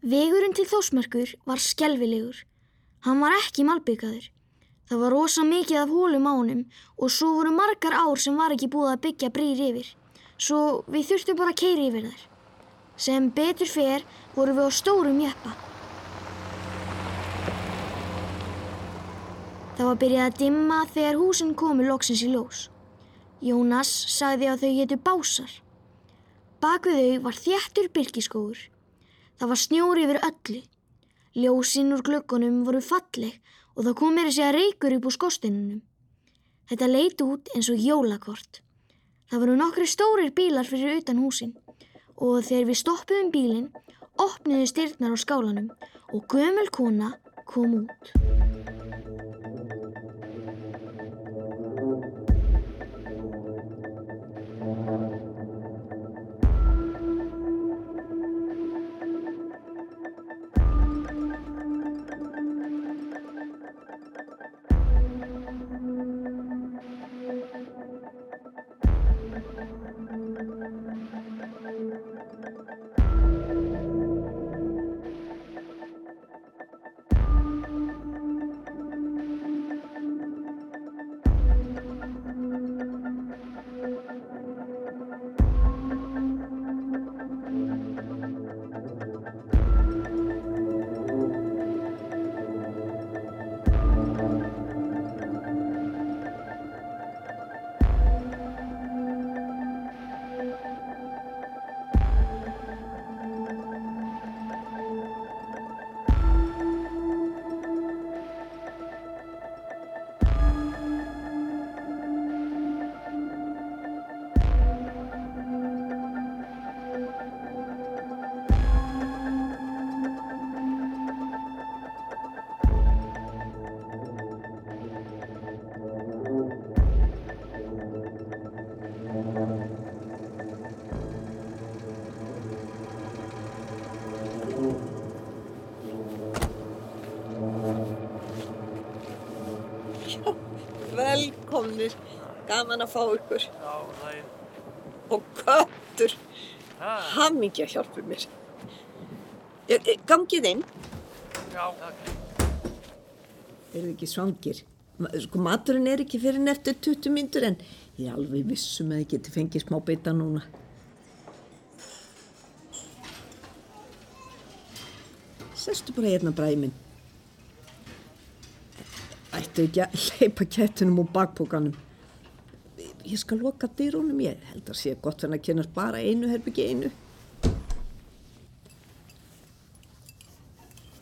Vegurinn til Þósmerkur var skelvilegur. Hann var ekki malbyggaður. Það var rosa mikið af hólum á honum og svo voru margar ár sem var ekki búið að byggja brýr yfir. Svo við þurftum bara að keira yfir þær. Sem betur fer voru við á stórum jeppa. Það var byrjað að dimma þegar húsin komu loksins í ljós. Jónas sagði að þau getu básar. Bak við þau var þjættur byrkiskóður. Það var snjóri yfir öllu. Ljósinn úr glöggunum voru falleg og það kom mér að segja reykur upp úr skostinunum. Þetta leit út eins og jólakort. Það voru nokkri stórir bílar fyrir utan húsin og þegar við stoppuðum bílinn opniðu styrnar á skálanum og gömul kona kom út. Gaman að fá ykkur. Já, það er... Og köttur, Ha, hamingja hjálpur mér. Gangið inn, já, takk. eru þið ekki svangir? Sko maturinn er ekki fyrir en eftir 20 myndur en ég er alveg vissum að ég geti fengið smá beita núna. Sestu bara hérna bræði minn. Ættu ekki að leipa kettunum úr bakbókanum. Ég skal loka dyrunum, ég held að sé gott fyrir að kynast bara einu herbyggi einu.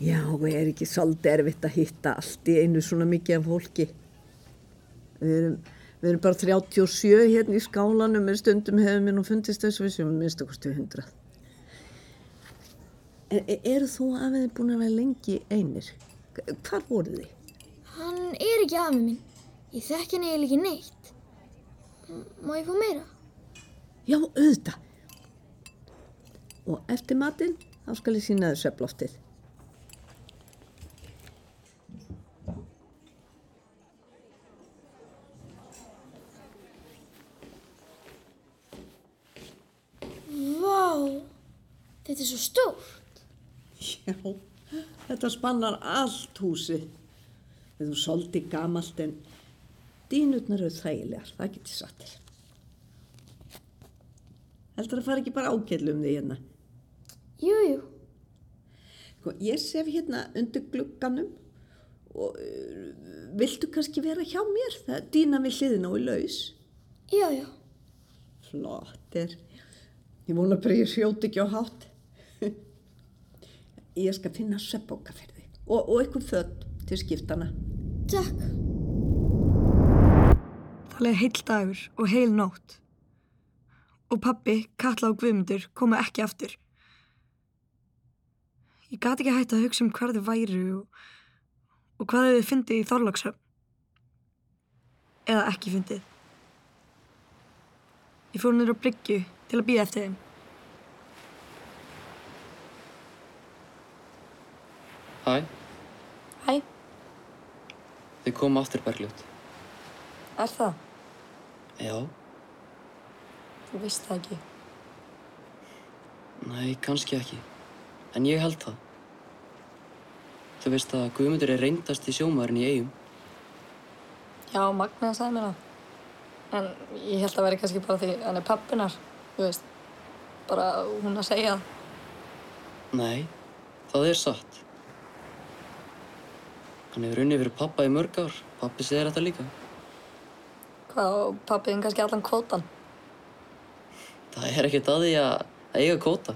Já, er ekki svolítið erfitt að hitta allt í einu svona mikið af fólki. Við erum, við erum bara 37 hérna í skálanum, en stundum hefur mér nú fundist þessu við sem minnst okkur stu 100. Er, er, þú að við búin að vera lengi einir? Hvar voru þið? Hann er ekki afi minn. Ég þekki hann eiginlega ekki neitt. Má ég fá meira? Já, auðvitað. Og eftir matinn, þá skal ég sína þér svefloftið. Vá, þetta er svo stórt. Já, þetta spannar allt húsið. Við erum svolítið gamalt en dýnurnar eru þægilegar, það getur satt þér. Heldur að fara ekki bara ágætlu um því hérna. Jú, jú. Sko, ég sef hérna undir glugganum og uh, viltu kannski vera hjá mér? Það er dýna við hliðina og í laus. Já. Flottir. Ég vona bara ég sjóti ekki á hátt. ég skal finna sveppbóka fyrir þig. Og, og eitthvað född til skiptana. Takk. Leið heil dagur og heil nótt. Og pappi, Katla og Guðmundur komu ekki aftur. Ég gati ekki hægt að hugsa um hvar þau væru og, og hvað þau fyndið í Þorlókshöfn. Eða ekki fyndið. Ég fór niður á bryggju til að býða eftir þeim. Hæ, Hæ, þið komum aftur Bergljót. er það? Já, Þú veist það ekki. nei, kannski ekki. En ég held það. Þú veist að Guðmundur er reyndast í sjómaðurinn í eigum. Já, Magna sagði mér það. En ég held að veri kannski bara því hann er pappinar, þú veist. Bara hún að segja það. Nei, það er satt. Hann hefur unnið fyrir pappa í mörg ár. Pappi segir þetta líka. Hvað, og pappiðin kannski allan kvótan? Það er ekkert að því að að eiga kóta.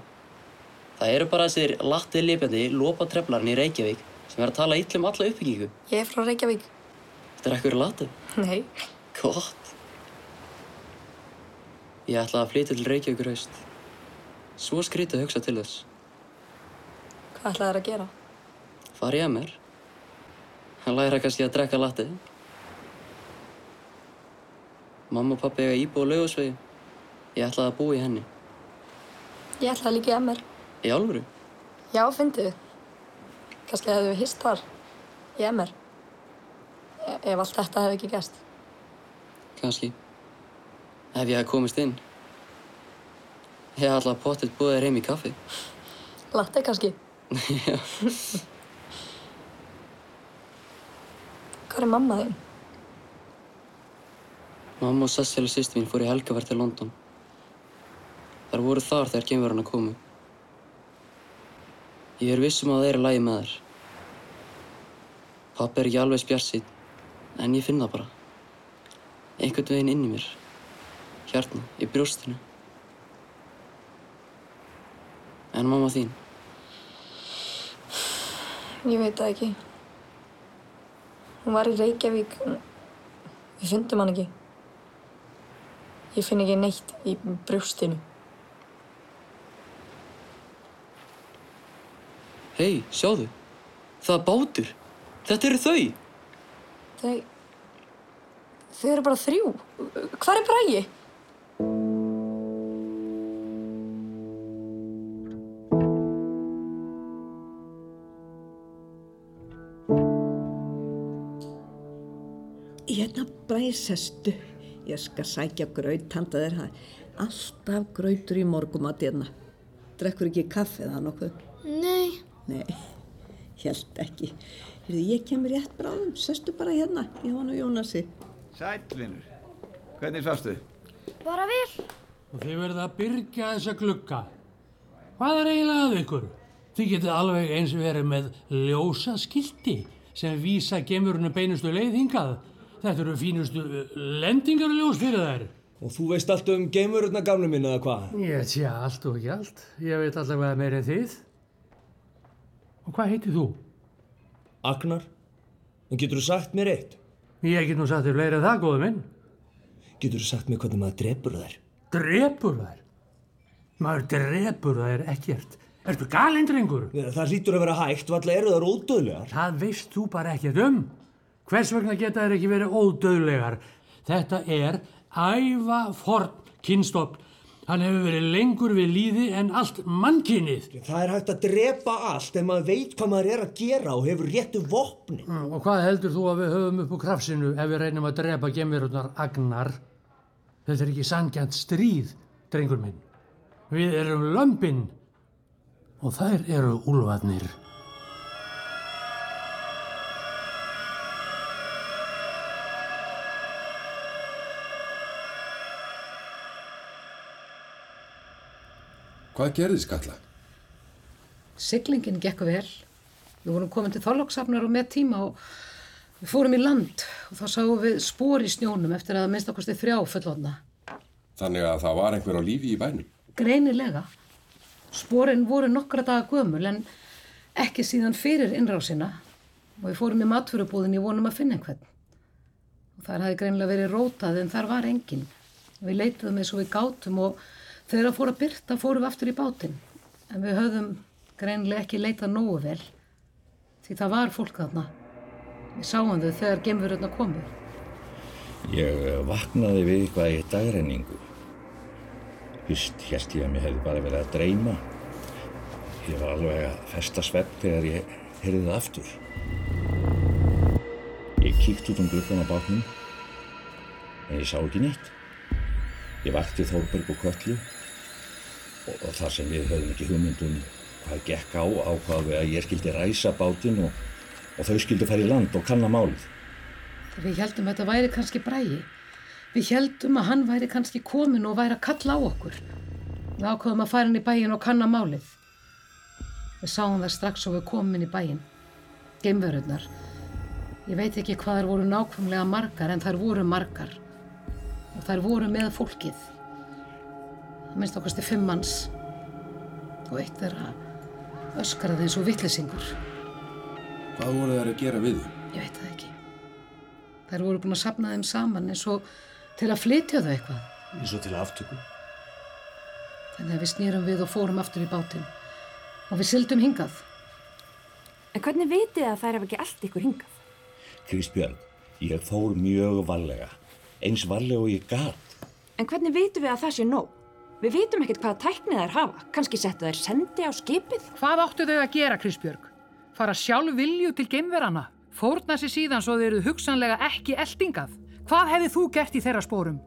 Það eru bara þessir lattið lifjandi lopa treflarinn í Reykjavík sem er að tala illum alla uppbyggingu. Ég er frá Reykjavík. Þetta er ekkur latið. Nei. Gott. Ég ætla að flytja til Reykjavíkur haust. Svo skrítið að hugsa til þess. Hvað ætlaði þér að gera? Far ég að mér. Hann læra kannski að drekka latið. Mamma og pappi eiga íbúið á laugusvegi. Ég ætlaði að búa í henni. Ég ætlaði líka í MR. Í álfuru? Já, fyndið. Kannski hefðu við hist þar. Í MR. E ef allt þetta hefði ekki gæst. Kannski. Ef ég hef komist inn. Ég ætla að pottitt búið þér heim í kaffi. Latte kannski. Já. Hvað er mamma þín? Mamma og Cecil og sýst mín fór í helgaverð til London. Þar voru þar þegar geimverðarna komu. Ég er vissum að það er í lagi með þær. Pappi er ekki alveg spjarsýtt, en ég finn það bara. Einhvern veginn inn í mér. Hérna, í brjóstinu. En mamma þín? Ég veit það ekki. Hún var í Reykjavík. Við fundum hann ekki. Ég finn ekki neitt í brjóstinu. Hei, sjáðu. Það er bátur. Þetta eru þau. Þau... Þau eru bara þrjú. Hvar er Bragi? Hérna bræsestu, ég skal sækja graut handa þér það. Alltaf grautur í morgumat hérna. Drekkur ekki kaffe það nokkuð? Nei, Nei, held ekki. Heyrðu, ég kemur rétt bráðum, sestu bara hérna, ég hann og Jónasi. Sætlinur, hvernig sástu? bara vel. Og þið verða að byrja þessa glugga. Hvað er eiginlega að ykkur? Þið getið alveg eins verið með ljósa skilti sem vísa gemurinu beinustu leið hingað. Þetta eru fínustu uh, lendingarljós fyrir þær. Og þú veist allt um geimururna gamlu minna eða hvað? Ég sé allt og ekki allt. Ég veit allavega meira en þið. Og hvað heitir þú? Agnar, en getur þú sagt mér eitt? Ég get nú sagt þér fleiri en það, góðu minn. Getur þú sagt mér hvernig maður drepur þær? Drepur þær. Maður drepur þær ekkert. Ertu galinn, drengur? Það hlýtur að vera hægt, valla eru þær ódöðlegar. Það veist þú bara ekkert um. Hvers vegna geta þær ekki verið ódöðlegar? Þetta er æva forn kynstofn. Hann hefur verið lengur við líði en allt mannkynnið. Það er hægt að drepa allt ef maður veit hvað maður er að gera og hefur réttu vopni. Mm, Og hvað heldur þú að við höfum upp á krafsinu ef við reynum að drepa gemirurnar agnar? Þetta er ekki sangjant stríð, drengur minn. Við erum lömpin og þær eru úlfarnir. Hvað gerðist, Kalla? Siglingin gekk vel. Við vorum komin til Þorlóksafnar og með tíma og við fórum í land og þá sáum við spór í snjónum eftir að minnst okkurstu þrjá fullotna. Þannig að það var einhver á lífi í bænum. Greinilega. Spórin voru nokkra daga gömul en ekki síðan fyrir innrásina og við fórum í matfurubúðin í vonum að finna einhvern. Og þar hafi greinilega verið rótað en þar var enginn. Við leituðum eins og við gátum og þegar það fór að byrta fórum við aftur í bátinn. En við höfðum greinilega ekki leitað nógu vel því það var fólk þarna. Við sáum þau þegar gemururna komu. Ég eh, vaknaði við eitthvað í dagrenningu. Fyrst held ég að mér hefði bara verið að dreyma. Ég var alveg að festa svepp þegar ég heyrði það aftur. Ég kíkt út um glukkan á bátnum, en ég sá ekki neitt. Ég vakti Þórberg og Köllu og, og þar sem við höfðum ekki hugmyndum Hvað gekk á ákvað við að ég skildi ræsa bátinn og, og þau skildi fara í land og kanna málið. Við heldum að þetta væri kannski brægi. Við heldum að hann væri kannski komin og væri að kalla á okkur. Við ákvaðum að fara inn í bæin og kanna málið. Við sáum það strax og við komum inn í bæin. Geimverurnar. Ég veit ekki hvað þær voru nákvæmlega margar en þær voru margar. Og þær voru með fólkið. Minnst okkar sti fimm manns. Og eitt þeirra öskraði eins og vittlisingur. Hvað voru þær að gera við þau? Ég veit það ekki. Þær voru búin að sapna þeim saman eins og til að flytja þau eitthvað. Eins og til aftöku. Þannig að við snýrum við og fórum aftur í bátinn. Og við syldum hingað. En hvernig vitið að þær hafa ekki allt ykkur hingað? Kristbjörn, ég fór mjög varlega. Eins varlega og ég gat. En hvernig vitum við að það sé nóg? Við vitum ekkert hvaða tæknið þær hafa. Kanski settu þær sendi á skipið? Hvað áttu þau að gera, Kristbjörg? Fara sjálf vilju til geimverana? Fórna sér síðan svo þau eru hugsanlega ekki eldingað? Hvað hefði þú gert í þeirra spórum?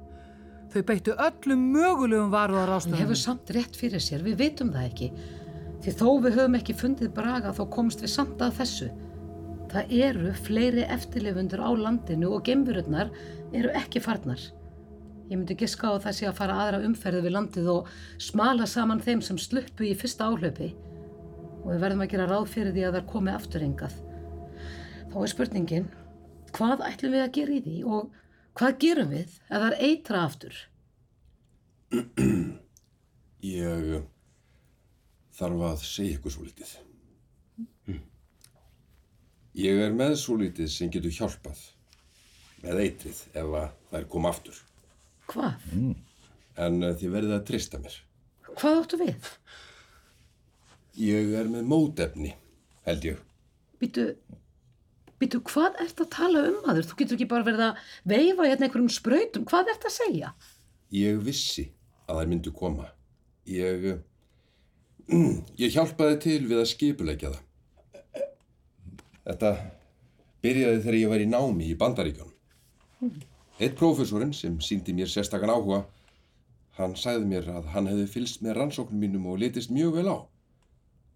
Þau beittu öllum mögulegum varúðar Hann ástöðum. hefur samt rétt fyrir sér, við vitum það ekki. Því þó við höfum ekki fundið braga þá komst við samt að þessu. Það eru fleiri eftirlifundur á landinu og gembururnar eru ekki farnar. Ég myndi giska á að það sé að fara aðra umferði við landið og smala saman þeim sem sluppu í fyrsta áhlaupi. Og við verðum að gera ráð fyrir því að það komi aftur engað. Þá er spurningin, hvað ætlum við að gera í því og hvað gerum við ef það er eitra aftur? Ég uh, þarf að segja ykkur svo litið. Ég er með svo litið sem getur hjálpað með eitrið ef að þær koma aftur. Hvað? En uh, þið verðið að trista mér. Hvað áttu við? Ég er með mótefni, held ég. Býtu, býtu, hvað ert að tala um aður? Þú getur ekki bara verið að veifa hérna einhverjum sprautum. Hvað ert að segja? Ég vissi að þær myndu koma. Ég, uh, ég hjálpaði til við að skipulegja það. Þetta byrjaði þegar ég var í námi í Bandaríkjónum. Eitt prófessorinn sem síndi mér sérstakann áhuga, hann sagði mér að hann hefði fylst með rannsóknum mínum og litist mjög vel á.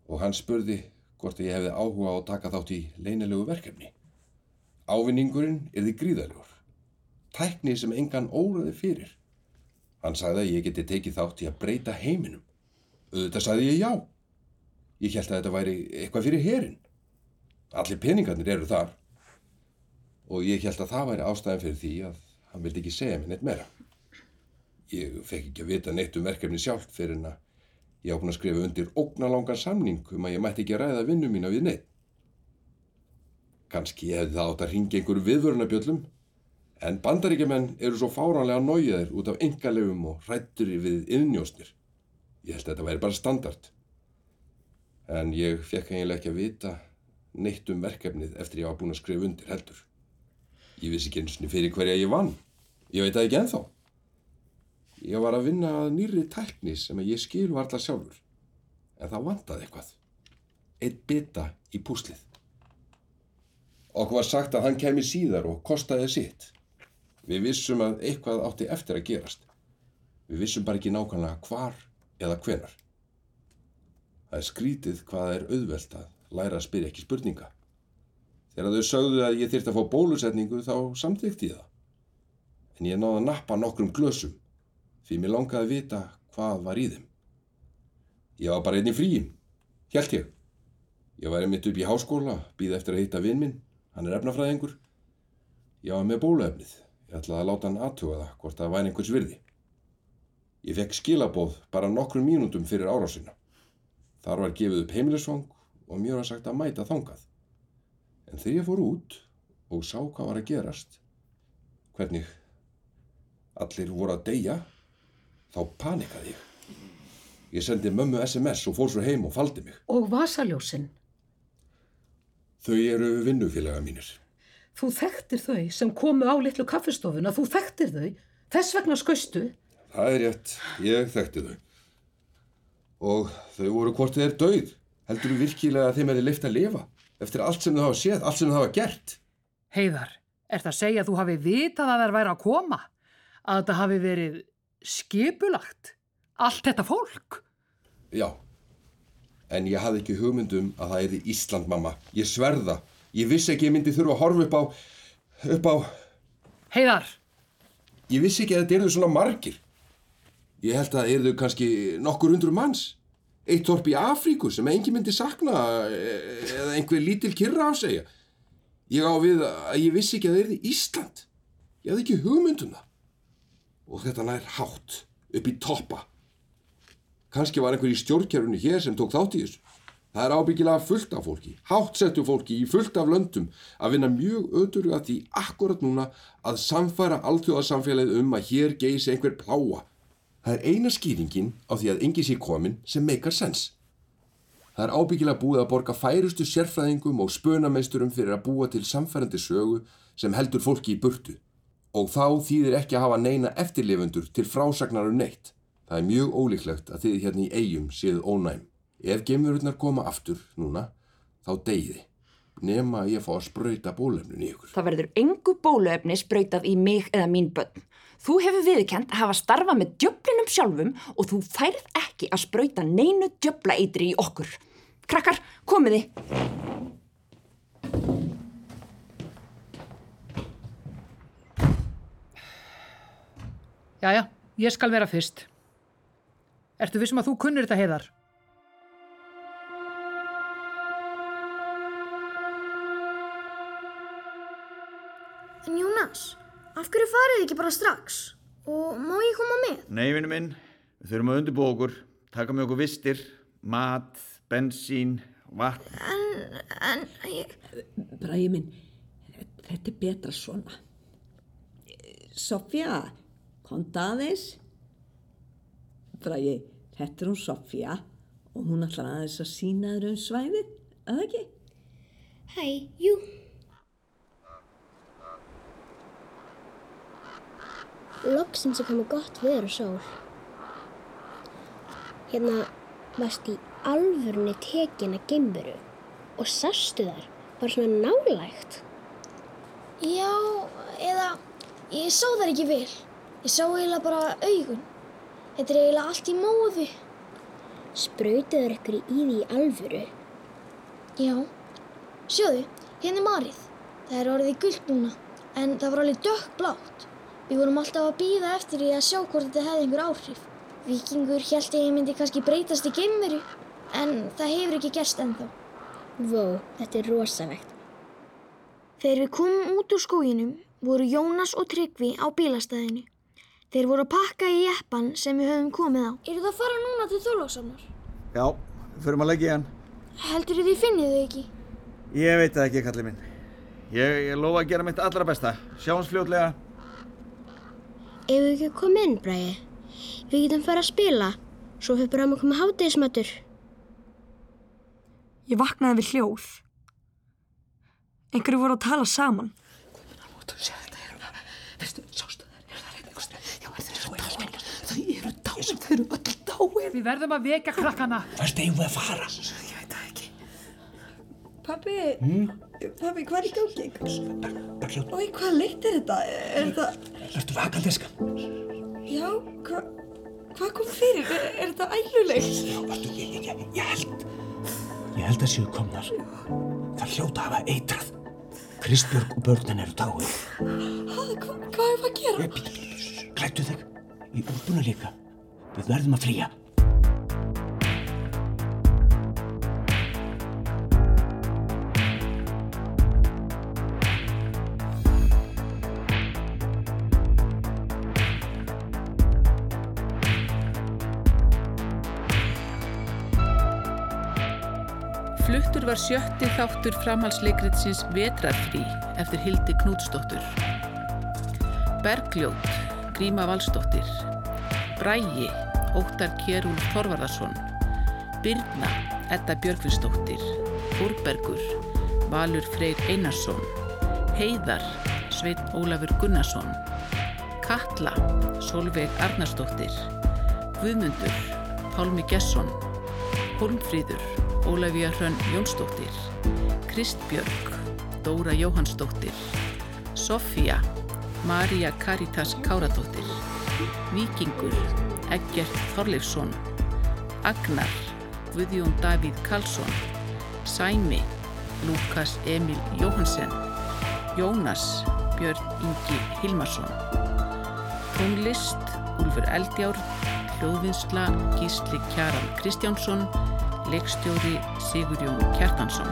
Og hann spurði hvort ég hefði áhuga á að taka þátt í leynilegu verkefni. Ávinningurinn er því gríðalegur. Tækni sem engan óraði fyrir. Hann sagði að ég geti tekið þátt í að breyta heiminum. Auðvitað sagði ég já. Ég held að þetta væri eitthvað fyrir herin. Allir peningarnir eru þar. Og ég held að það væri ástæðan fyrir því að hann vildi ekki segja mér neitt meira. Ég fekk ekki að vita neitt um verkefni sjálft fyrir en að ég á búin að skrifa undir ógnalangan samning um að ég mætti ekki ræða vinnu mína við neitt. Kanski hefði það átt að ringa einhverju viðvörunabjöllum en bandaríkjumenn eru svo fáránlega nájaðir út af engalefum og hrættur við innjósnir. Ég held að þetta væri bara standard. En ég fekk eiginlega ekki að vita neitt um verkefnið eftir ég var búin að skrifa undir heldur. Ég vissi ekki eins og fyrir hverja ég vann. Ég veit það ekki ennþá. Ég var að vinna að nýri tækni sem ég skil varla sjálfur. En það vantaði eitthvað. Eitt bita í púslið. Okkur var sagt að hann kemi síðar og kostaði sitt. Við vissum að eitthvað átti eftir að gerast. Við vissum bara ekki nákvæmlega hvar eða hvenar. Það er skrítið hvað er auðvelt að læra að spyrja ekki spurninga. Þegar þau sögðu að ég þyrfti að fá bólusetningu þá samþykti ég það. En ég náði að nappa nokkrum glösum því mér langaði að vita hvað var í þeim. Ég var bara einn í fríi, hjælt ég. Ég var einmitt upp í háskóla, býð eftir að hitta vinn minn, hann er efnafræðingur. Ég var með bóluefnið, ég ætlaði að láta hann aðtuga það hvort það væri einhvers virði. Ég fekk skilabóð bara nokkrum mínútum fyrir árásina. Þar var gefið upp heimilisvang og mér var sagt að mæta þangað. En þegar ég fór út og sá hvað var að gerast, hvernig allir voru að deyja, þá panikaði ég. Ég sendi mömmu SMS og fór svo heim og faldi mig. Og vasaljósin. Þau eru vinnufélaga mínir. Þú þekktir þau sem komu á litlu kaffestofuna. Þú þekktir þau. Þess vegna skaustu. Það er rétt, ég þekkti þau. Og þau voru hvort þið er dauð. Heldur þú virkilega að þeim er leift að lifa? Eftir allt sem þau hafa séð, allt sem þau hafa gert? Heiðar, ert að segja að þú hafi vitað að þær væri að koma? Að þetta hafi verið skipulagt? Allt þetta fólk? Já. En ég hafði ekki hugmyndum að það erði Ísland, mamma. Ég sverða. Ég vissi ekki að ég myndi þurfa að horfa upp á... upp á... Heiðar! Ég vissi ekki að þetta erðu svona margir. Ég held að það erðu kannski nokkur hundru manns. Eitt torp í Afríku sem engin myndi sakna e- eða einhver lítil kyrra ásegja. Ég á við að ég vissi ekki að það erði Ísland. Ég hafði ekki hugmyndum það. Og þetta nær hátt, upp í toppa. Kanski var einhver í stjórnkjörunni hér sem tók þátt í þessu. Það er ábyggilega fullt af fólki, háttsettu fólki í fullt af löndum að vinna mjög öðuru að því akkurat núna að samfæra alþjóðasamfélagið um að hér geysi einhver pláa. Það er eina skýringin á því að engi sé komin sem meikar sens. Það er ábyggilega búið að borga færustu sérfræðingum og spönameisturum fyrir að búa til samfærandi sögu sem heldur fólki í burtu. Og þá þýðir ekki að hafa neina eftirlifundur til frásagnar um neitt. Það er mjög ólíklegt að þið hérna í eigum séð ónæm. Ef gemururnar koma aftur núna, þá degiði. Nema að ég fá að sprauta bólefnin í ykkur. Það verður engu bóluefni sprautað í mig eða mín börn. Þú hefur viðkend að hafa starfað með djöflinum sjálfum og þú færð ekki að sprauta neinu djöfla eitri í okkur. Krakkar, komiði. Jæja, ég skal vera fyrst. Ertu vissum að þú kunnir þetta heiðar? En Jónas, af hverju farið ekki bara strax? Og má ég koma með? Nei, vinnu minn, við þurfum að undirbúa okkur, taka með okkur vistir, mat, bensín, vatn. En, en, ég... Bræði minn, þetta er betra svona. Sofía, komdu aðeins. Bræði, þetta er hún Sofía og hún ætlar aðeins að sína þér um svæðið, að ekki? Hæ, jú. Loksins er komið gott viður og sól. Hérna varst í alvörunni tekin að gimburu og sástu þar bara svona nálægt. Já, eða ég sá þar ekki vel. Ég sá eiginlega bara augun. Þetta er eiginlega allt í móðu. Sprautuður ykkur í því í alvöru? Já. Sjóðu, hérna er marið. Það er orðið gullt núna, en það var alveg dökkblátt. Við vorum alltaf að býða eftir því að sjá hvort þetta hefði einhver áhrif. Víkingur held ég myndi kannski breytast í geimveru, en það hefur ekki gerst ennþá. Vó, þetta er rosalegt. Þegar við komum út úr skóginum voru Jónas og Tryggvi á bílastæðinu. Þeir voru að pakka í jeppan sem við höfum komið á. Eru það að fara núna til Þorlóksamnar? Já, við förum að leggja í hann. Heldur þið finnið þau ekki? Ég veit það ekki, kallið minn. Ég, ég lofa að gera mitt allra besta. Sjáumst fljótlega. Ef við ekki komið inn, Bræði, við getum fara að spila, svo fyrir bara að koma hátegismatur. Ég vaknaði við hljóð. Einhverju voru að tala saman. Veistu, sástu þær, er það reynd einhvers Já, er þeir eru dáin, þau eru dáin, þau eru öll dáin. Við verðum að vekja krakkana. Hvert eigum við að fara? Pappi, Mm? pappi, hvað er í gangi? Og í hvað leitt er þetta? Er þetta, Ertu vakandi, skan? já, hvað, hvað kom fyrir? Er, er þetta ælulegt? Já, varstu, ég, ég, ég, ég held, ég held að séu komnar. Það hljóta hafa eitrað. Kristbjörg og börnin eru dáin. Ha, hva, hvað er það að gera? Klættu þig í úlpuna líka. Við verðum að flýja. Fluttur var sjötti þáttur framhalsleikritsins Vetrarfrí eftir Hildi Knútsdóttur. Bergljót, Gríma Valsdóttir. Brægi, Óttar Kjerúl Þorvarðarsson. Birna, Edda Björgvinsdóttir. Þórbergur, Valur Freyr Einarsson. Heiðar, Sveinn Ólafur Gunnarsson. Katla, Solveig Arnarsdóttir. Guðmundur, Pálmi Gesson. Hólmfríður, Ólafía Hrönn Jónsdóttir, Kristbjörg, Dóra Jóhannsdóttir, Sofía, María Karitas Káradóttir, Víkingur, Eggert Þorleifsson, Agnar, Guðjón Davíð Karlsson, Sæmi, Lukas Emil Jóhansen, Jónas, Björn Ingi Hilmarsson, Tónlist, Úlfur Eldjár, Hljóðvinnsla, Gísli Kjaran Kristjánsson, leikstjóri Sigurjón Kjartansson.